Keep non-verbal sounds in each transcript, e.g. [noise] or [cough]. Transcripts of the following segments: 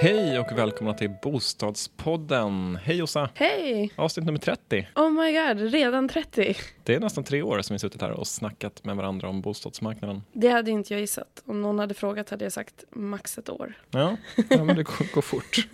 Hej och välkomna till Bostadspodden. Hej Jossa! Hej! Avsnitt nummer 30. Oh my god, redan 30. Det är nästan tre år som vi suttit här och snackat med varandra om bostadsmarknaden. Det hade inte jag gissat. Om någon hade frågat hade jag sagt max ett år. Ja, ja men det går, går fort.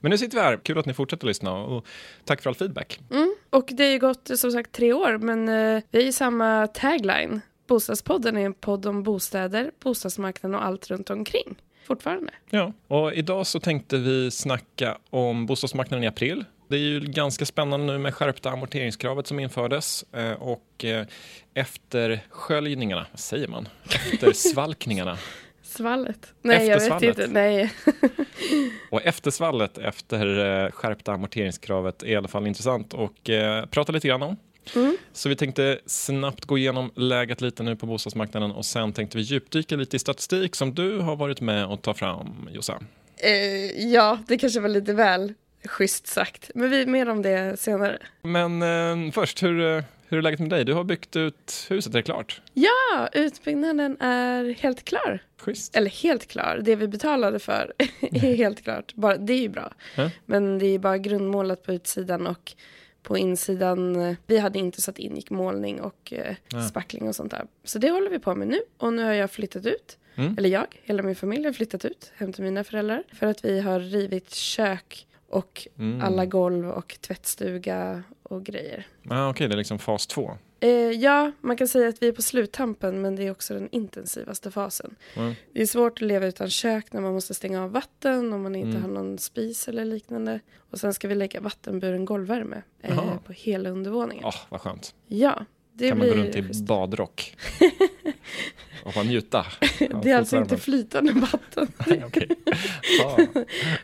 Men nu sitter vi här. Kul att ni fortsätter lyssna och tack för all feedback. Mm. Och det har ju gått som sagt tre år, men eh, vi är ju samma tagline. Bostadspodden är en podd om bostäder, bostadsmarknaden och allt runt omkring. Fortfarande. Ja, och idag så tänkte vi snacka om bostadsmarknaden i april. Det är ju ganska spännande nu med skärpta amorteringskravet som infördes eh, och eh, efter sköljningarna, vad säger man? Efter svalkningarna [laughs] Svallet? Nej, jag vet inte. Nej. [laughs] och eftersvallet efter eh, skärpta amorteringskravet är i alla fall intressant och prata lite grann om. Mm. Så vi tänkte snabbt gå igenom läget lite nu på bostadsmarknaden och sen tänkte vi djupdyka lite i statistik som du har varit med och ta fram, Jossa. Eh, ja, det kanske var lite väl schysst sagt. Men vi mer om det senare. Men eh, först, hur, eh, hur är läget med dig? Du har byggt ut huset, är det klart? Ja, utbyggnaden är helt klar. Schysst. Eller helt klar, det vi betalade för [laughs] är helt klart. Bara, det är ju bra. Ja. Men det är bara grundmålat på utsidan och på insidan. Vi hade inte satt in gick målning och eh, spackling och sånt där. Så det håller vi på med nu. Och nu har jag flyttat ut. Mm. Eller jag, hela min familj har flyttat ut hem till mina föräldrar. För att vi har rivit kök och Mm. alla golv och tvättstuga och grejer. Ah, Okej, det är liksom fas två. Eh, ja, man kan säga att vi är på sluttampen men det är också den intensivaste fasen. Mm. Det är svårt att leva utan kök när man måste stänga av vatten om man inte Mm. har någon spis eller liknande. Och sen ska vi lägga vattenburen golvvärme eh, på hela undervåningen. Ah, vad skönt. Ja, det kan man gå runt i badrock [laughs] och bara njuta. [laughs] Det är alltså inte flytande vatten. [laughs] Nej, okej. [laughs] Ah,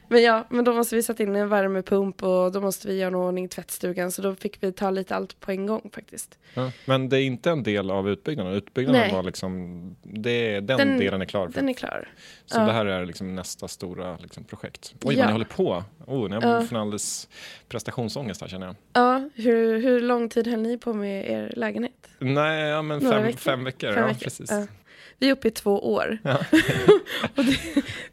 Men ja, men då måste vi sätta in en värmepump och då måste vi göra en ordning i tvättstugan. Så då fick vi ta lite allt på en gång faktiskt. ja. Men det är inte en del av utbyggnaden. Utbyggnaden Nej. var liksom, det, den, Den- delen är klar. För, Den är klar. så ja. det här är liksom nästa stora liksom, projekt. Oj, Ja. vad ni håller på. Oh, ni har Ja. en alldeles prestationsångest här känner jag. Ja, hur, hur lång tid höll ni på med er lägenhet? Nej, ja, men fem veckor. fem veckor. Fem ja, precis. Ja. Vi är uppe i två år. Ja. [laughs] och det,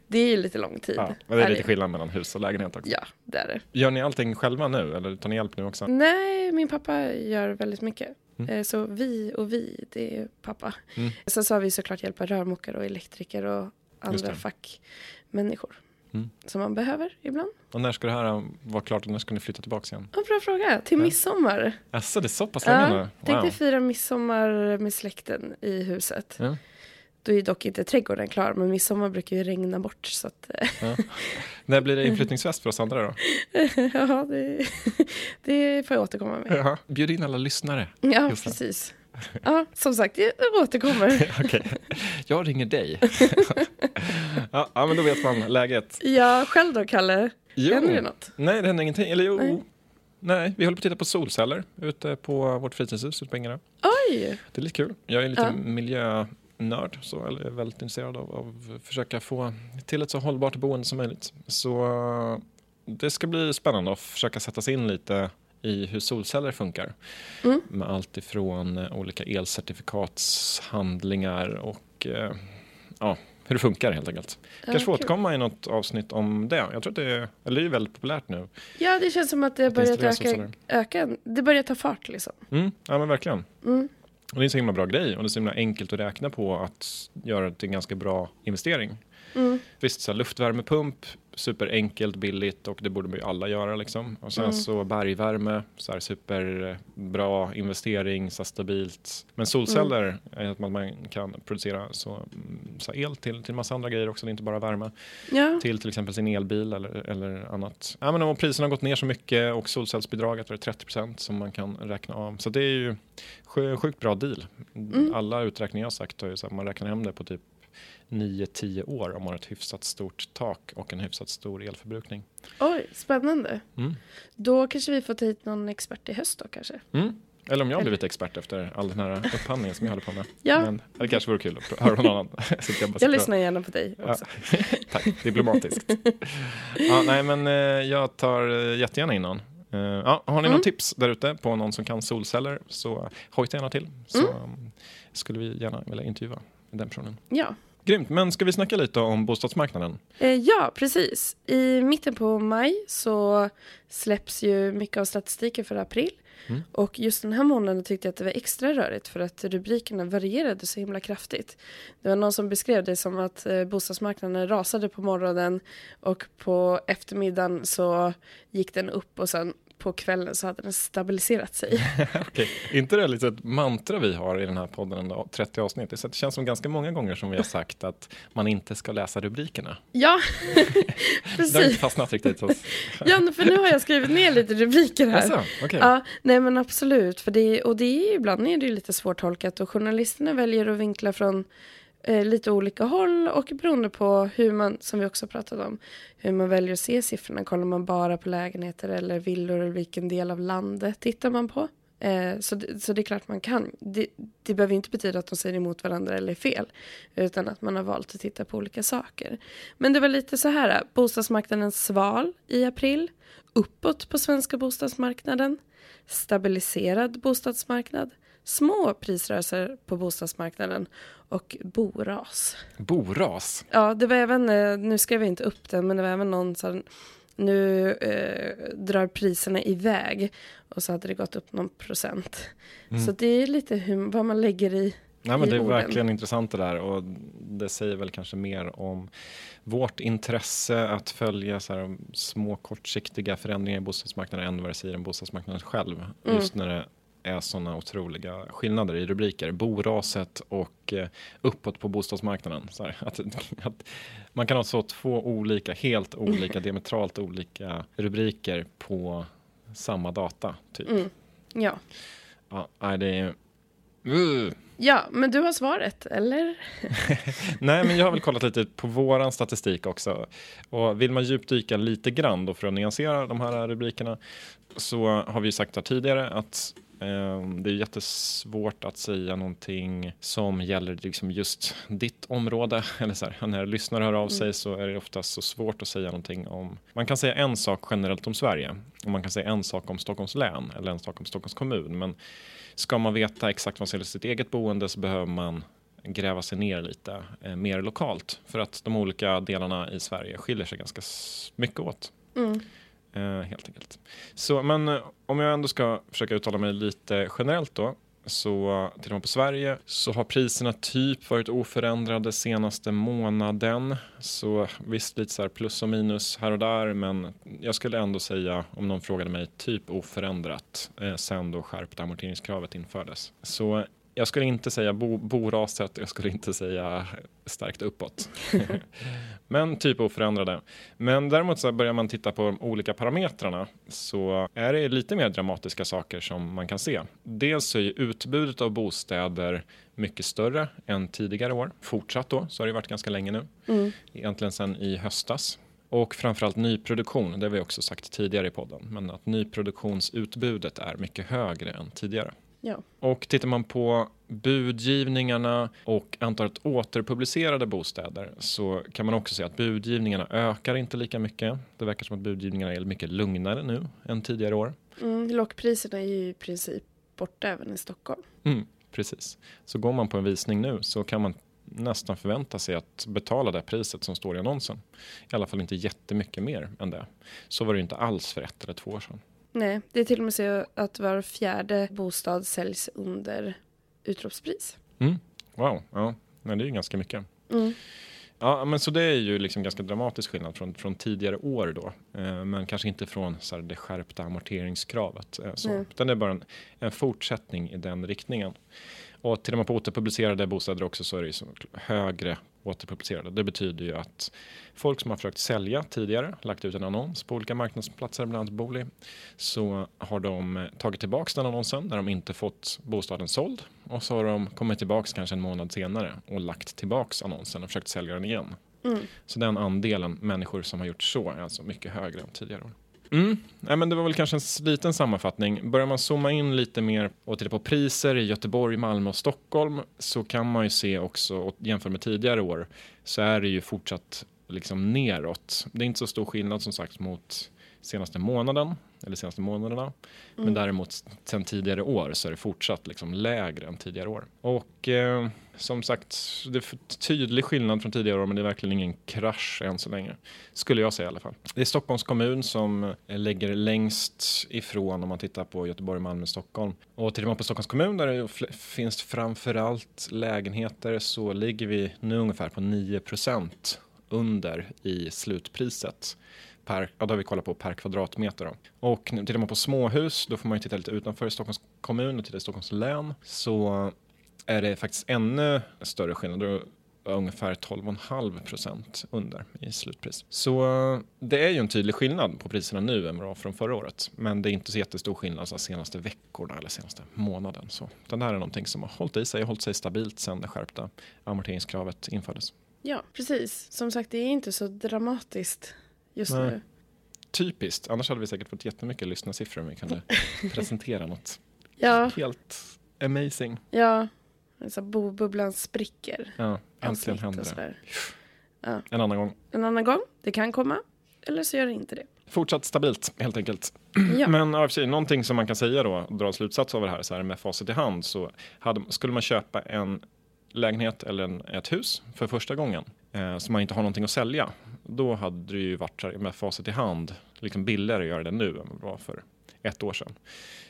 det är ju lite lång tid. Ja, men det är Är lite skillnad mellan hus och lägenhet också. Ja, det är det. Gör ni allting själva nu eller tar ni hjälp nu också? Nej, min pappa gör väldigt mycket. Mm. Eh, Så vi och vi, det är pappa. Mm. Sen så har vi såklart hjälp av rörmokare och elektriker och andra det. fackmänniskor. Mm. Som man behöver ibland. Och när ska det här vara klart och när ska ni flytta tillbaka igen? En bra fråga. Till Ja. midsommar. Alltså det är så pass länge Ja, nu? tänkte Wow. fira midsommar med släkten i huset. Ja. Då är dock inte trädgården klar, men midsommar brukar ju regna bort. Så att, eh, Ja. När blir det inflyttningsfest för oss andra då? [laughs] ja, det, det får jag återkomma med. Ja. Bjud in alla lyssnare. Ja, precis. Ja, som sagt, jag återkommer. [laughs] Okej, jag ringer dig. [laughs] ja, ja, men då vet man läget. Ja, själv då, Kalle? Jo. Händer det något? Nej, det händer ingenting. Eller jo. Nej. Nej. vi håller på att titta på solceller ute på vårt fritidshus ute på Ängarö. Oj! Det är lite kul. Jag är lite Ja. miljönörd, så, eller är väldigt intresserad av, av att försöka få till ett så hållbart boende som möjligt. Så eh, det ska bli spännande att försöka sätta sig in lite i hur solceller funkar. Mm. Med allt ifrån eh, olika elcertifikatshandlingar och eh, ja, hur det funkar helt enkelt. Kanske får kul. återkomma i något avsnitt om det. Jag tror att det är, eller det är väldigt populärt nu. Ja, det känns som att det har börjat öka, öka. Det börjar ta fart liksom. Mm, ja men verkligen. Mm. Och det är en så himla bra grej och det är så himla enkelt att räkna på att göra det till en ganska bra investering. Mm. Visst, så här, luftvärmepump, superenkelt, billigt och det borde ju alla göra liksom. Och sen Mm. så bergvärme, så här superbra investering, så stabilt. Men solceller är att man, man kan producera så, mm, så här el till, till massa andra grejer också, det är inte bara värme. Ja. Till till exempel sin elbil eller, eller annat. Ja, men om priserna har gått ner så mycket och solcellsbidraget är 30% som man kan räkna av. Så det är ju sj- sjukt bra deal. Mm. Alla uträkningar jag har sagt har ju så här, man räknar hem det på typ 9-10 år om man har ett hyfsat stort tak och en hyfsat stor elförbrukning. Oj, spännande. Mm. Då kanske vi får ta hit någon expert i höst då kanske. Mm. Eller om jag har blivit expert efter all den här upphandlingen som jag håller på med. Ja, Men det kanske vore kul att höra någon annan. [laughs] Jag bara jag lyssnar gärna på dig Ja, också. [laughs] tack, diplomatiskt. ja, nej, men eh, jag tar eh, jättegärna in någon. Eh, ja, har ni Mm. någon tips där ute på någon som kan solceller så hojta gärna till. Så Mm. skulle vi gärna vilja intervjua den personen. Ja. Grymt, men ska vi snacka lite om bostadsmarknaden? Eh, ja, precis. I mitten på maj så släpps ju mycket av statistiken för april. Mm. Och just den här månaden tyckte jag att det var extra rörigt för att rubrikerna varierade så himla kraftigt. Det var någon som beskrev det som att eh, bostadsmarknaden rasade på morgonen och på eftermiddagen så gick den upp och sen på kvällen så hade den stabiliserat sig. [laughs] Okej, inte det lite ett mantra vi har i den här podden, ändå, 30 avsnitt? Det känns som ganska många gånger som vi har sagt att man inte ska läsa rubrikerna. Ja, [laughs] [laughs] Det har inte precis. fastnat riktigt hos... Ja, för nu har jag skrivit ner lite rubriker här. Alltså, okej. Ja, nej men absolut. För det, och det är, ibland är det ju lite svårtolkat och journalisterna väljer att vinkla från eh, lite olika håll och beroende på hur man, som vi också pratade om, hur man väljer att se siffrorna. Kollar man bara på lägenheter eller villor eller vilken del av landet tittar man på? Eh, så, det, så det är klart man kan. Det, det behöver inte betyda att de säger emot varandra eller är fel. Utan att man har valt att titta på olika saker. Men det var lite så här, bostadsmarknaden sval i april. Uppåt på svenska bostadsmarknaden. Stabiliserad bostadsmarknad. Små prisrörelser på bostadsmarknaden och boras. Boras. Ja, det var även, eh, nu skrev jag inte upp det, men det var även någon som nu eh, drar priserna iväg och så hade det gått upp någon procent. Mm. Så det är lite hur, vad man lägger i. Nej, men det är orden. verkligen intressant det där och det säger väl kanske mer om vårt intresse att följa så här, små kortsiktiga förändringar i bostadsmarknaden än vad det säger om bostadsmarknaden själv. Mm. Just när det är sådana otroliga skillnader i rubriker. Boraset och eh, uppåt på bostadsmarknaden. Här, att, [laughs] att man kan ha så två olika, helt olika, [laughs] diametralt olika rubriker på samma data. Typ. Mm. Ja. Ja, det är... Uh. Ja, men du har svaret, eller? [laughs] Nej, men jag har väl kollat lite på våran statistik också. Och vill man djupdyka lite grann då för att nyansera de här rubrikerna så har vi sagt här tidigare att eh, det är jättesvårt att säga någonting som gäller liksom just ditt område. [laughs] Eller så här, när lyssnare hör av sig Mm. så är det oftast så svårt att säga någonting om. Man kan säga en sak generellt om Sverige och man kan säga en sak om Stockholms län eller en sak om Stockholms kommun. Men ska man veta exakt vad som gäller sitt eget boende så behöver man gräva sig ner lite eh, mer lokalt för att de olika delarna i Sverige skiljer sig ganska mycket åt. Mm. Eh, helt enkelt. Så, men eh, om jag ändå ska försöka uttala mig lite generellt då. Så tittar man på Sverige så har priserna typ varit oförändrade senaste månaden. Så visst lite så här plus och minus här och där men jag skulle ändå säga om någon frågade mig typ oförändrat eh, sen då skärpta amorteringskravet infördes. Så jag skulle inte säga bo, boraset, jag skulle inte säga starkt uppåt. [laughs] Men typ oförändrade. Men däremot så börjar man titta på de olika parametrarna så är det lite mer dramatiska saker som man kan se. Dels så är utbudet av bostäder mycket större än tidigare år. Fortsatt då, så har det varit ganska länge nu. Mm. Egentligen sedan i höstas. Och framförallt nyproduktion, det har vi också sagt tidigare i podden. Men att nyproduktionsutbudet är mycket högre än tidigare. Ja. Och tittar man på budgivningarna och antalet återpublicerade bostäder så kan man också se att budgivningarna ökar inte lika mycket. Det verkar som att budgivningarna är mycket lugnare nu än tidigare år. Mm. Lockpriserna är ju i princip borta även i Stockholm. Mm, precis. Så går man på en visning nu så kan man nästan förvänta sig att betala det priset som står i annonsen. I alla fall inte jättemycket mer än det. Så var det inte alls för ett eller två år sedan. Nej, det är till och med så att var fjärde bostad säljs under utropspris. Mm. Wow, ja, men det är ju ganska mycket. Mm. Ja, men så det är ju liksom ganska dramatisk skillnad från, från tidigare år då. Eh, men kanske inte från så här, det skärpta amorteringskravet. Eh, så. Utan det är bara en, en fortsättning i den riktningen. Och till och med på återpublicerade bostäder också så är det ju högre återpublicerade. Det betyder ju att folk som har försökt sälja tidigare, lagt ut en annons på olika marknadsplatser, bland annat Booli, så har de tagit tillbaks den annonsen när de inte fått bostaden såld och så har de kommit tillbaks kanske en månad senare och lagt tillbaks annonsen och försökt sälja den igen. Mm. Så den andelen människor som har gjort så är alltså mycket högre än tidigare år. Mm. Nej, men det var väl kanske en liten sammanfattning. Börjar man zooma in lite mer och titta på priser i Göteborg, Malmö och Stockholm så kan man ju se också, och jämfört med tidigare år, så är det ju fortsatt liksom neråt. Det är inte så stor skillnad som sagt mot senaste månaden eller senaste månaderna. Mm. Men däremot sen tidigare år så är det fortsatt liksom lägre än tidigare år. Och eh, som sagt, det är tydlig skillnad från tidigare år men det är verkligen ingen krasch än så länge. Skulle jag säga i alla fall. Det är Stockholms kommun som eh, lägger längst ifrån om man tittar på Göteborg, Malmö, Stockholm. Och tittar man på Stockholms kommun där det finns framförallt lägenheter så ligger vi nu ungefär på 9% under i slutpriset per, ja, då har vi kollat på per kvadratmeter. Då. Och tittar man på småhus, då får man ju titta lite utanför Stockholms kommun och titta i Stockholms län, så är det faktiskt ännu större skillnad. ungefär 12,5 procent under i slutpris. Så eh, det är ju en tydlig skillnad på priserna nu än vad det var från förra året. Men det är inte så jättestor skillnad de senaste veckorna eller senaste månaden. Så den här är någonting som har hållit i sig, hållit sig stabilt sedan det skärpta amorteringskravet infördes. Ja, precis. Som sagt, det är inte så dramatiskt just Nej. nu. Typiskt, annars hade vi säkert fått jättemycket lyssnarsiffror om vi kunde [laughs] presentera något ja. helt amazing. Ja, alltså bubblan spricker. Ja, äntligen händer det. Ja. En annan gång. En annan gång, det kan komma. Eller så gör det inte det. Fortsatt stabilt helt enkelt. [clears throat] Ja. Men sig, någonting som man kan säga då, dra slutsats av det här, så här med facit i hand, så hade, skulle man köpa en lägenhet eller en, ett hus för första gången eh, så man inte har någonting att sälja, då hade det ju varit med facit i hand liksom billigare att göra det nu än vad det var för ett år sedan.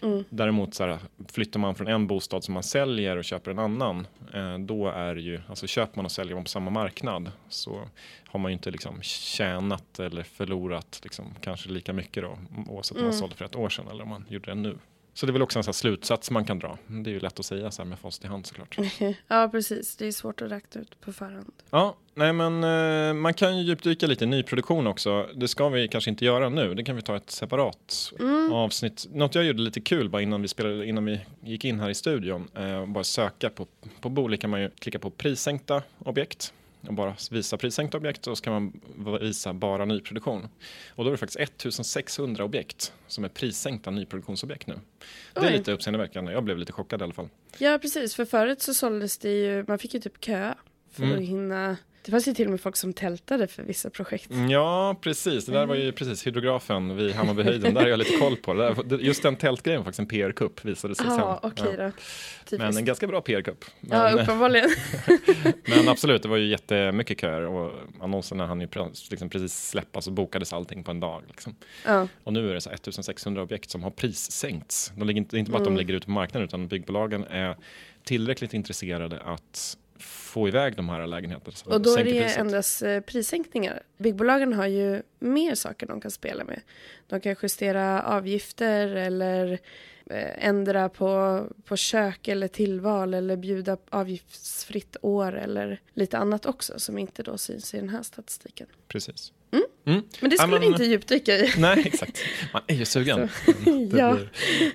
Mm. Däremot så här, flyttar man från en bostad som man säljer och köper en annan, eh, då är ju, alltså köper man och säljer man på samma marknad så har man ju inte liksom tjänat eller förlorat liksom, kanske lika mycket då oavsett om man mm. sålde för ett år sedan eller om man gjorde det nu. Så det är väl också en sån slutsats man kan dra. Det är ju lätt att säga så här med facit i hand såklart. [laughs] ja, precis. Det är svårt att räkna ut på förhand. Ja, nej men eh, man kan ju djupdyka lite i nyproduktion också. Det ska vi kanske inte göra nu. Det kan vi ta ett separat mm. avsnitt. Något jag gjorde lite kul bara innan vi, spelade, innan vi gick in här i studion. Eh, bara söka på, på bolag kan man ju klicka på prissänkta objekt och bara visa prissänkta objekt och så kan man visa bara nyproduktion. Och då är det faktiskt 1600 objekt som är prissänkta nyproduktionsobjekt nu. Det är Oj. lite uppseendeväckande, jag blev lite chockad i alla fall. Ja precis, för förut så såldes det ju, man fick ju typ kö för mm. att hinna det fanns ju till och med folk som tältade för vissa projekt. Mm, ja, precis. Det där var ju mm. precis hydrografen vid Hammarbyhöjden. Där har jag lite koll på. Det just den tältgrejen var faktiskt en PR-kupp visade sig ah, sen. Okay ja. Men en ganska bra PR-kupp. Ja, uppenbarligen. [laughs] men absolut, det var ju jättemycket köer och annonserna hann ju liksom precis släppas och bokades allting på en dag. Liksom. Ja. Och nu är det så 1600 objekt som har prissänkts. De ligger inte, inte bara att de mm. ligger ute på marknaden utan byggbolagen är tillräckligt intresserade att få iväg de här lägenheterna. Och då är det priset. endast eh, prissänkningar. Byggbolagen har ju mer saker de kan spela med. De kan justera avgifter eller eh, ändra på, på kök eller tillval eller bjuda avgiftsfritt år eller lite annat också som inte då syns i den här statistiken. Precis. Mm. Mm. Men det skulle ja, men, vi inte djupdyka i. Nej, exakt. Man är ju sugen. [laughs] det [laughs] ja. blir,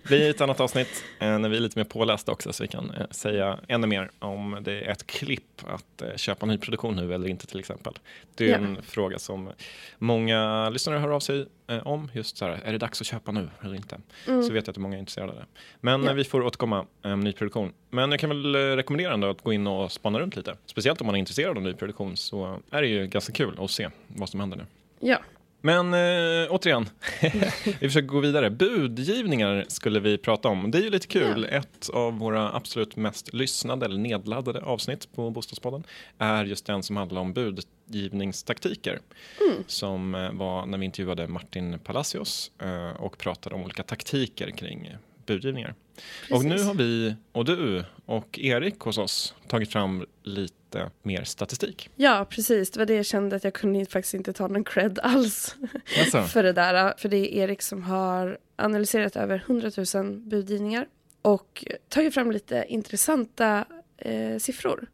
blir ett annat avsnitt eh, när vi är lite mer pålästa också så vi kan eh, säga ännu mer om det är ett klipp att eh, köpa nyproduktion nu eller inte till exempel. Det är ja. en fråga som många lyssnare hör av sig om. Just så här, är det dags att köpa nu eller inte? Mm. Så vet jag att många är intresserade av det. Men ja. vi får återkomma om nyproduktion. Men jag kan väl rekommendera ändå att gå in och spana runt lite. Speciellt om man är intresserad av nyproduktion så är det ju ganska kul att se vad som händer nu. Ja. Men äh, återigen, [laughs] vi försöker gå vidare. Budgivningar skulle vi prata om. Det är ju lite kul. Ja. Ett av våra absolut mest lyssnade eller nedladdade avsnitt på Bostadspodden är just den som handlar om budgivningstaktiker. Mm. Som äh, var när vi intervjuade Martin Palacios äh, och pratade om olika taktiker kring budgivningar. Precis. Och nu har vi och du och Erik hos oss tagit fram lite mer statistik. Ja, precis. Det var det jag kände att jag kunde faktiskt inte ta någon cred alls alltså. [laughs] för det där. För det är Erik som har analyserat över 100 000 budgivningar och tagit fram lite intressanta eh, siffror.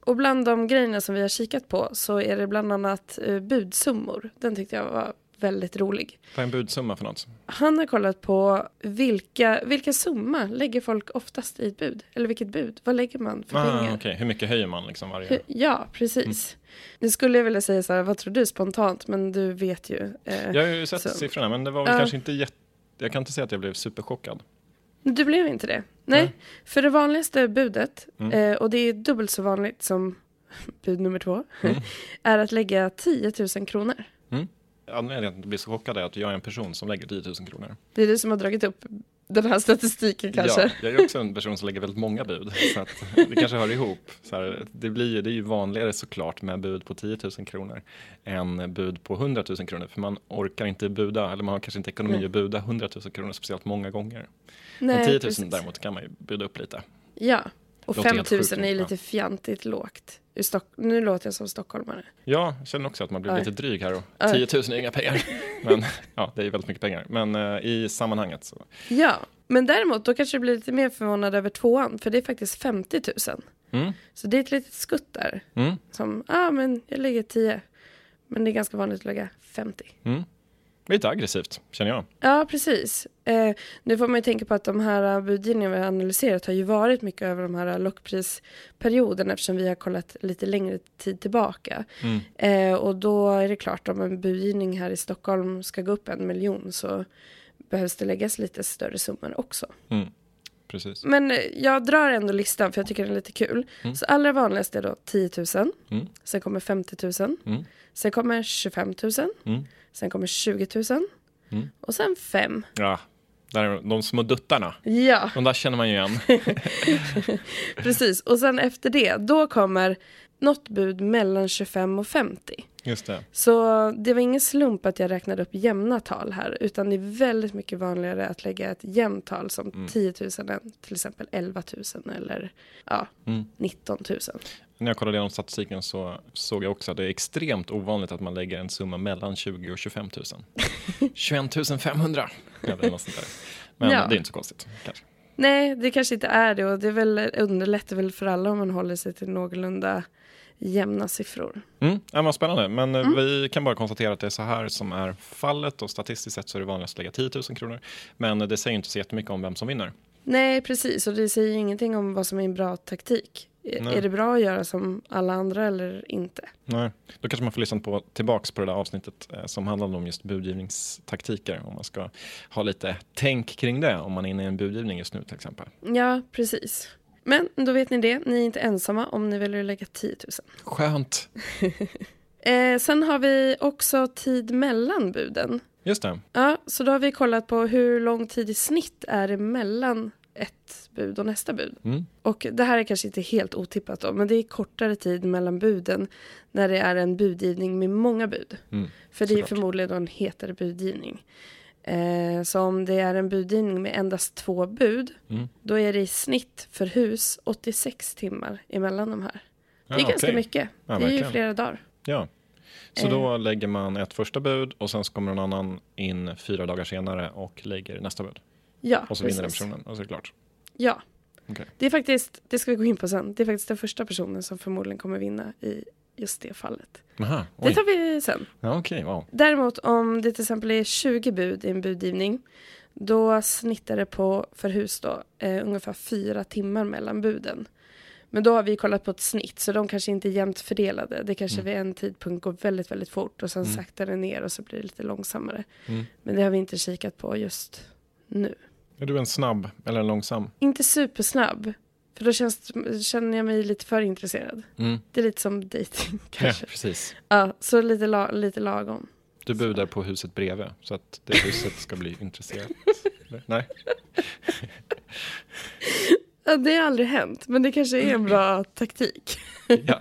Och bland de grejerna som vi har kikat på så är det bland annat eh, budsummor. Den tyckte jag var väldigt rolig. Vad är en budsumma för något? Han har kollat på vilka, vilka summa lägger folk oftast i ett bud? Eller vilket bud? Vad lägger man för ah, pengar? Okay. Hur mycket höjer man liksom varje? ja, precis. Mm. Nu skulle jag vilja säga så här, vad tror du spontant? Men du vet ju. Eh, jag har ju sett så. siffrorna, men det var väl uh, kanske inte jätte... Jag kan inte säga att jag blev superchockad. Du blev inte det? Nej, mm. för det vanligaste budet, mm. eh, och det är dubbelt så vanligt som [laughs] bud nummer två, mm. [laughs] är att lägga 10 000 kronor. Anledningen till att blir så chockad är att jag är en person som lägger 10 000 kronor. Det är du som har dragit upp den här statistiken kanske? Ja, jag är också en person som lägger väldigt många bud. Så att det kanske hör ihop. Så här, det, blir, det är ju vanligare såklart med bud på 10 000 kronor än bud på 100 000 kronor. För man orkar inte buda, eller man har kanske inte ekonomi att buda 100 000 kronor speciellt många gånger. Nej, Men 10 000 precis. däremot kan man ju buda upp lite. Ja, och Låter 5 helt 000 sjukt, är ju lite fjantigt lågt. Stock- nu låter jag som stockholmare. Ja, jag känner också att man blir Oj. lite dryg här och Oj. 10 000 är inga pengar. [laughs] Men ja, det är väldigt mycket pengar. Men eh, i sammanhanget så, Ja, men däremot då kanske du blir lite mer förvånad över tvåan, för det är faktiskt 50 000. mm, Så det är ett litet skutt där. mm, Som, ja ah, men jag lägger 10. Men det är ganska vanligt att lägga 50. mm. Lite aggressivt, känner jag. Ja, precis. Eh, nu får man ju tänka på att de här budgivningarna vi har analyserat har ju varit mycket över de här lockprisperioderna eftersom vi har kollat lite längre tid tillbaka. Mm. Eh, och då är det klart om en budgivning här i Stockholm ska gå upp en miljon så behövs det läggas lite större summor också. Mm. Precis. Men eh, jag drar ändå listan för jag tycker den är lite kul. Mm. Så allra vanligast är då 10 000. Mm. Sen kommer 50 000. Mm. Sen kommer 25 000. Mm. Sen kommer 20 000. Mm. Och sen 5. Ja, där är de små duttarna. Ja, De där känner man ju igen. [laughs] precis. Och sen efter det, då kommer något bud mellan 25 och 50. Just det. Så det var ingen slump att jag räknade upp jämna tal här, utan det är väldigt mycket vanligare att lägga ett jämnt tal som Mm. 10 000 än till exempel 11 000 eller ja, Mm. 19 000. När jag kollade igenom statistiken så såg jag också att det är extremt ovanligt att man lägger en summa mellan 20 och 25 000. 21 500 eller något sånt där. Men Ja. det är inte så konstigt. Kanske. Nej, det kanske inte är det och det är väl, underlättar väl för alla om man håller sig till någorlunda jämna siffror. Mm, ja, vad spännande. Men eh, Mm. vi kan bara konstatera att det är så här som är fallet och statistiskt sett så är det vanligast att lägga 10 000 kronor. Men det säger inte så jättemycket om vem som vinner. Nej, precis. Och det säger ingenting om vad som är en bra taktik. Är- Nej. Är det bra att göra som alla andra eller inte? Nej. Då kanske man får lyssna på, tillbaks på det där avsnittet eh, som handlade om just budgivningstaktiker. Om man ska ha lite tänk kring det om man är inne i en budgivning just nu till exempel. Ja, precis. Men då vet ni det. Ni är inte ensamma om ni väljer att lägga 10 000. Skönt. [laughs] Eh, sen har vi också tid mellan buden. Just det. Ja, så då har vi kollat på hur lång tid i snitt är det mellan ett bud och nästa bud. Mm. Och det här är kanske inte helt otippat då, men det är kortare tid mellan buden när det är en budgivning med många bud. Mm. För det är förmodligen då en hetare budgivning. Eh, så om det är en budgivning med endast två bud, Mm. då är det i snitt för hus 86 timmar emellan de här. Det är Ja, ganska okej. mycket. Ja, det är ju verkligen. flera dagar. Ja. Så Eh. då lägger man ett första bud och sen så kommer någon annan in fyra dagar senare och lägger nästa bud. Ja, Och så vinner den precis. personen och så är det klart. Ja. Okej. Det är faktiskt, det ska vi gå in på sen, det är faktiskt den första personen som förmodligen kommer vinna i just det fallet. Aha, Det tar vi sen. Ja, okej, wow. Däremot om det till exempel är 20 bud i en budgivning, då snittar det på, för hus då, eh, ungefär fyra timmar mellan buden. Men då har vi kollat på ett snitt, så de kanske inte är jämnt fördelade. Det kanske Mm. vid en tidpunkt går väldigt, väldigt fort och sen Mm. saktar det ner och så blir det lite långsammare. Mm. Men det har vi inte kikat på just nu. Är du en snabb eller en långsam? Inte supersnabb, för då känns, känner jag mig lite för intresserad. Mm. Det är lite som dating Ja, kanske. precis. Ja, så lite, la, lite lagom. Du budar på huset bredvid så att det [laughs] huset ska bli intresserat. Nej? Ja, det har aldrig hänt, men det kanske är en bra taktik. Ja.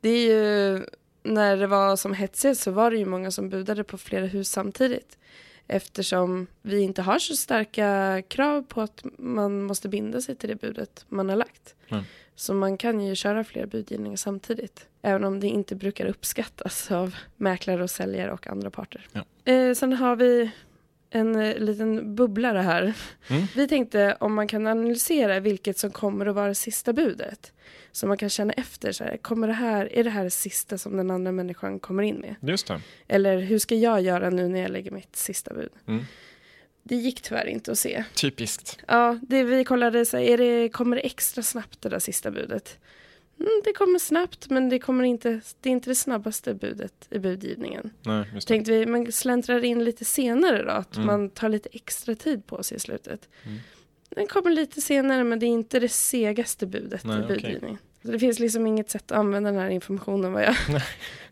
Det är ju, när det var som hetsigast så var det ju många som budade på flera hus samtidigt. Eftersom vi inte har så starka krav på att man måste binda sig till det budet man har lagt. Mm. Så man kan ju köra flera budgivningar samtidigt. Även om det inte brukar uppskattas av mäklare och säljare och andra parter. Ja. Eh, sen har vi en eh, liten bubblare här. Mm. Vi tänkte om man kan analysera vilket som kommer att vara sista budet. Så man kan känna efter, så här, kommer det här, är det här det sista som den andra människan kommer in med? Just det. Eller hur ska jag göra nu när jag lägger mitt sista bud? Mm. Det gick tyvärr inte att se. Typiskt. Ja, det vi kollade, så här, är det, kommer det extra snabbt det där sista budet? Mm, det kommer snabbt, men det, kommer inte, det är inte det snabbaste budet i budgivningen. Nej, det. Tänkte vi, man släntrar in lite senare då, att Mm. man tar lite extra tid på sig i slutet. Mm. Den kommer lite senare, men det är inte det segaste budet Nej, i budgivningen. Så det finns liksom inget sätt att använda den här informationen vad jag, vad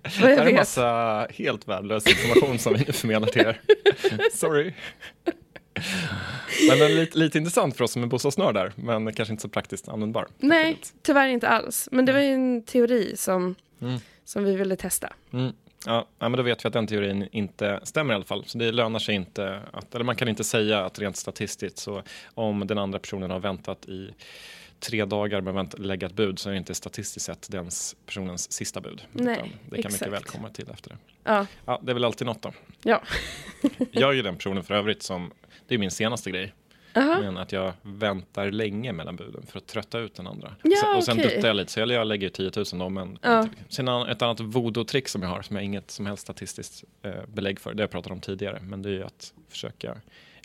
Det jag här är en massa helt värdelös information som vi nu förmedlar till er. [laughs] Sorry. Men är lite, lite intressant för oss som är bostadsnördar, men kanske inte så praktiskt användbar. Nej, tyvärr inte alls. Men det var ju en teori som, Mm. som vi ville testa. Mm. Ja, men då vet vi att den teorin inte stämmer i alla fall. Så det lönar sig inte, att, eller man kan inte säga att rent statistiskt så om den andra personen har väntat i tre dagar med att lägga ett bud så är det inte statistiskt sett den personens sista bud. Nej, Utan det kan mycket exakt. väl komma till efter det. Ja, Ja, det är väl alltid något då. ja. Jag är ju den personen för övrigt som, det är min senaste grej, Aha. men att jag väntar länge mellan buden för att trötta ut den andra. Ja, Sen- och sen okej. duttar jag lite, så jag, jag lägger 10 000 då, men Ja. sen ett annat voodoo-trick som jag har, som jag inget som helst statistiskt eh, belägg för, det har jag pratat om tidigare, men det är att försöka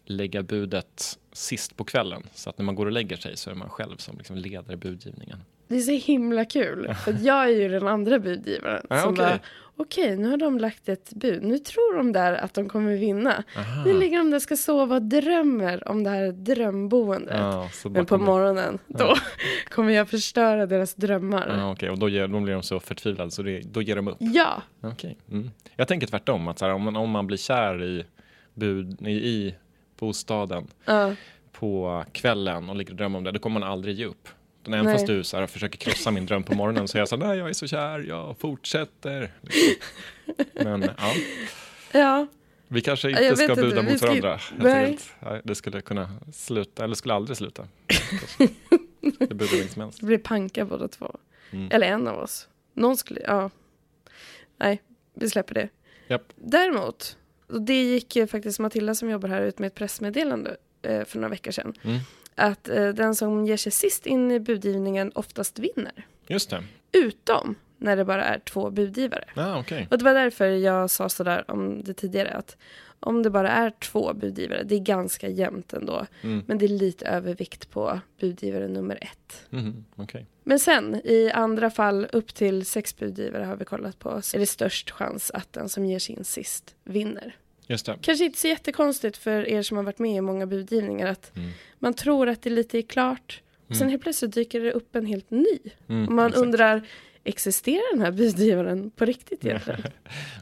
lägga budet sist på kvällen, så att när man går och lägger sig så är man själv som liksom leder budgivningen. Det är så himla kul. För jag är ju den andra budgivaren. Ja, som okej. bara, okej, nu har de lagt ett bud. Nu tror de där att de kommer vinna. Aha. Nu ligger de där och ska sova och drömmer om det här drömboendet. Så Men på bakom- morgonen, då [laughs] kommer jag förstöra deras drömmar. Ja, okej, och då, ger, då blir de så förtvivlade så det, då ger de upp. Ja, Okej. Mm. Jag tänker tvärtom, att så här, om, man, om man blir kär i, bud, i, i bostaden på kvällen och ligger och drömmer om det, då kommer man aldrig ge upp. Men Även Nej. fast du så här, försöker krossa min dröm på morgonen så är jag så här, nej jag är så kär, jag fortsätter. Liksom. Men ja, [laughs] ja. vi kanske Ja, jag inte ska inte, buda vi mot ska- varandra. Nej. nej, det skulle kunna sluta, eller skulle aldrig sluta. [laughs] det budar vem som helst. Det blir panka båda två. Mm. Eller en av oss. Någon skulle, ja. Nej, vi släpper det. Japp. Däremot, och det gick ju faktiskt Matilda som jobbar här ut med ett pressmeddelande eh, för några veckor sedan. Mm. Att eh, den som ger sig sist in i budgivningen oftast vinner. Just det, Utom när det bara är två budgivare. ja, okej. Och det var därför jag sa sådär om det tidigare. Att om det bara är två budgivare, det är ganska jämnt ändå. Mm. Men det är lite övervikt på budgivare nummer ett. Mhm, okej. Men sen i andra fall upp till sex budgivare har vi kollat på så är det störst chans att den som ger sin sist vinner. Just det. Kanske inte så jättekonstigt för er som har varit med i många budgivningar att Mm. man tror att det lite är klart och sen Mm. helt plötsligt dyker det upp en helt ny. Mm, Och man exakt. undrar, existerar den här budgivaren på riktigt [laughs] egentligen?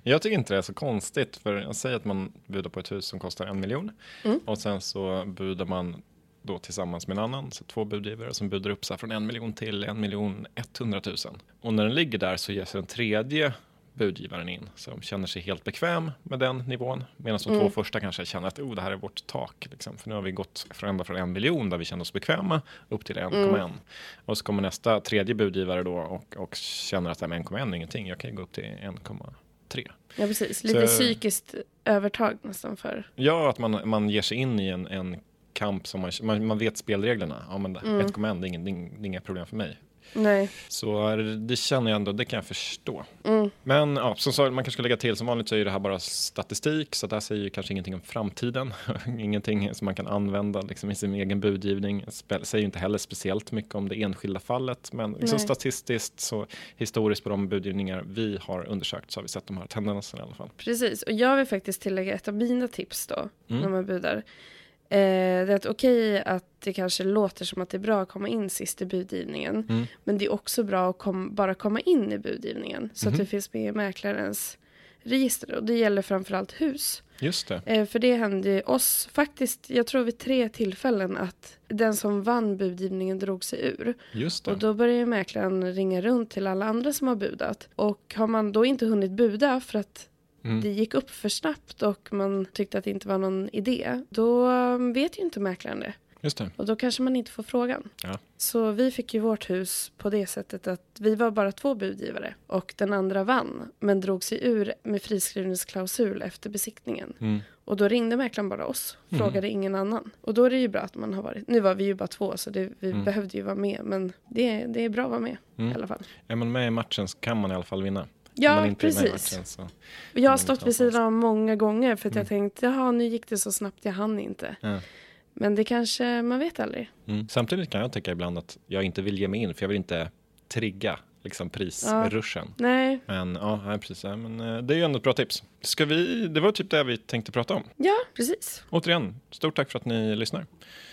Jag tycker inte det är så konstigt, för jag säger att man budar på ett hus som kostar en miljon Mm. och sen så budar man då tillsammans med en annan, så två budgivare som budar upp sig från en miljon till en miljon etthundratusen. Och när den ligger där så ger sig den tredje budgivaren in som känner sig helt bekväm med den nivån medan de två Mm. första kanske känner att oh, det här är vårt tak. Liksom. För nu har vi gått från, ända från en miljon där vi kände oss bekväma upp till 1,1. Och så kommer nästa tredje budgivare då och, och känner att "Nej, men 1,1 är ingenting, jag kan ju gå upp till 1,3. Ja precis, lite Så- psykiskt övertag nästan för. Ja, att man, man ger sig in i en, en kamp som man, man, man vet spelreglerna. Ja, men Mm. 1,1 det är, ingen, det är inga problem för mig. Nej. Så det känner jag ändå, det kan jag förstå. Mm. Men ja, som sagt, man kanske ska lägga till, som vanligt så är det här bara statistik, så det här säger ju kanske ingenting om framtiden. [laughs] ingenting som man kan använda liksom, i sin egen budgivning. Spel, säger ju inte heller speciellt mycket om det enskilda fallet, men liksom statistiskt så historiskt på de budgivningar vi har undersökt så har vi sett de här tendenserna i alla fall. Precis, och jag vill faktiskt tillägga ett av mina tips då, Mm. när man budar. Eh, det är att okej att det kanske låter som att det är bra att komma in sist i budgivningen. Mm. Men det är också bra att kom, bara komma in i budgivningen. Så Mhm. att det finns med i mäklarens register. Och det gäller framförallt hus. Just det. Eh, för det hände oss faktiskt, jag tror vid tre tillfällen att den som vann budgivningen drog sig ur. Just Och det. då börjar mäklaren ringa runt till alla andra som har budat. Och har man då inte hunnit buda för att Mm. det gick upp för snabbt och man tyckte att det inte var någon idé, då um, vet ju inte mäklaren det. Just det. Och då kanske man inte får frågan. Ja. Så vi fick ju vårt hus på det sättet att vi var bara två budgivare och den andra vann men drog sig ur med friskrivningsklausul efter besiktningen. Mm. Och då ringde mäklaren bara oss, Mm. frågade ingen annan. Och då är det ju bra att man har varit, nu var vi ju bara två så det, vi Mm. behövde ju vara med men det, det är bra att vara med i Mm. alla fall. Är man med i matchen så kan man i alla fall vinna. Om Ja, precis. matchen så. Jag har stått vid sidan av många gånger för att Mm. jag tänkt, jaha nu gick det så snabbt, jag hann inte. Ja. Men det kanske, man vet aldrig. Mm. Samtidigt kan jag tycka ibland att jag inte vill ge mig in för jag vill inte trigga liksom prisruschen. Nej, Men ja, nej, precis. Ja, Men, eh, det är ju ändå ett bra tips. Ska vi, det var typ det vi tänkte prata om. ja precis. Återigen, stort tack för att ni lyssnar.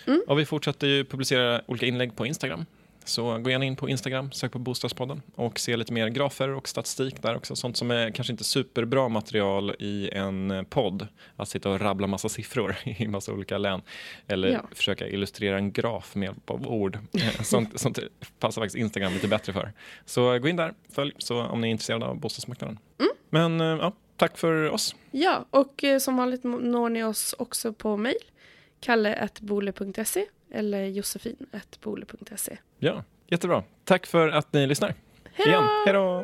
Mm. Och vi fortsätter ju publicera olika inlägg på Instagram. Så gå gärna in på Instagram, sök på Bostadspodden och se lite mer grafer och statistik där också. Sånt som är kanske inte superbra material i en podd. Att sitta och rabbla massa siffror [laughs] i massa olika län. Eller Ja. försöka illustrera en graf med hjälp av ord. [laughs] Sånt, sånt passar faktiskt Instagram lite bättre för. Så gå in där, följ så om ni är intresserade av bostadsmarknaden. Men eh, ja, tack för oss. Ja, och eh, som vanligt når ni oss också på mejl. kalle.bole.se eller josefin.bole.se. Ja, jättebra. Tack för att ni lyssnar. Hej då!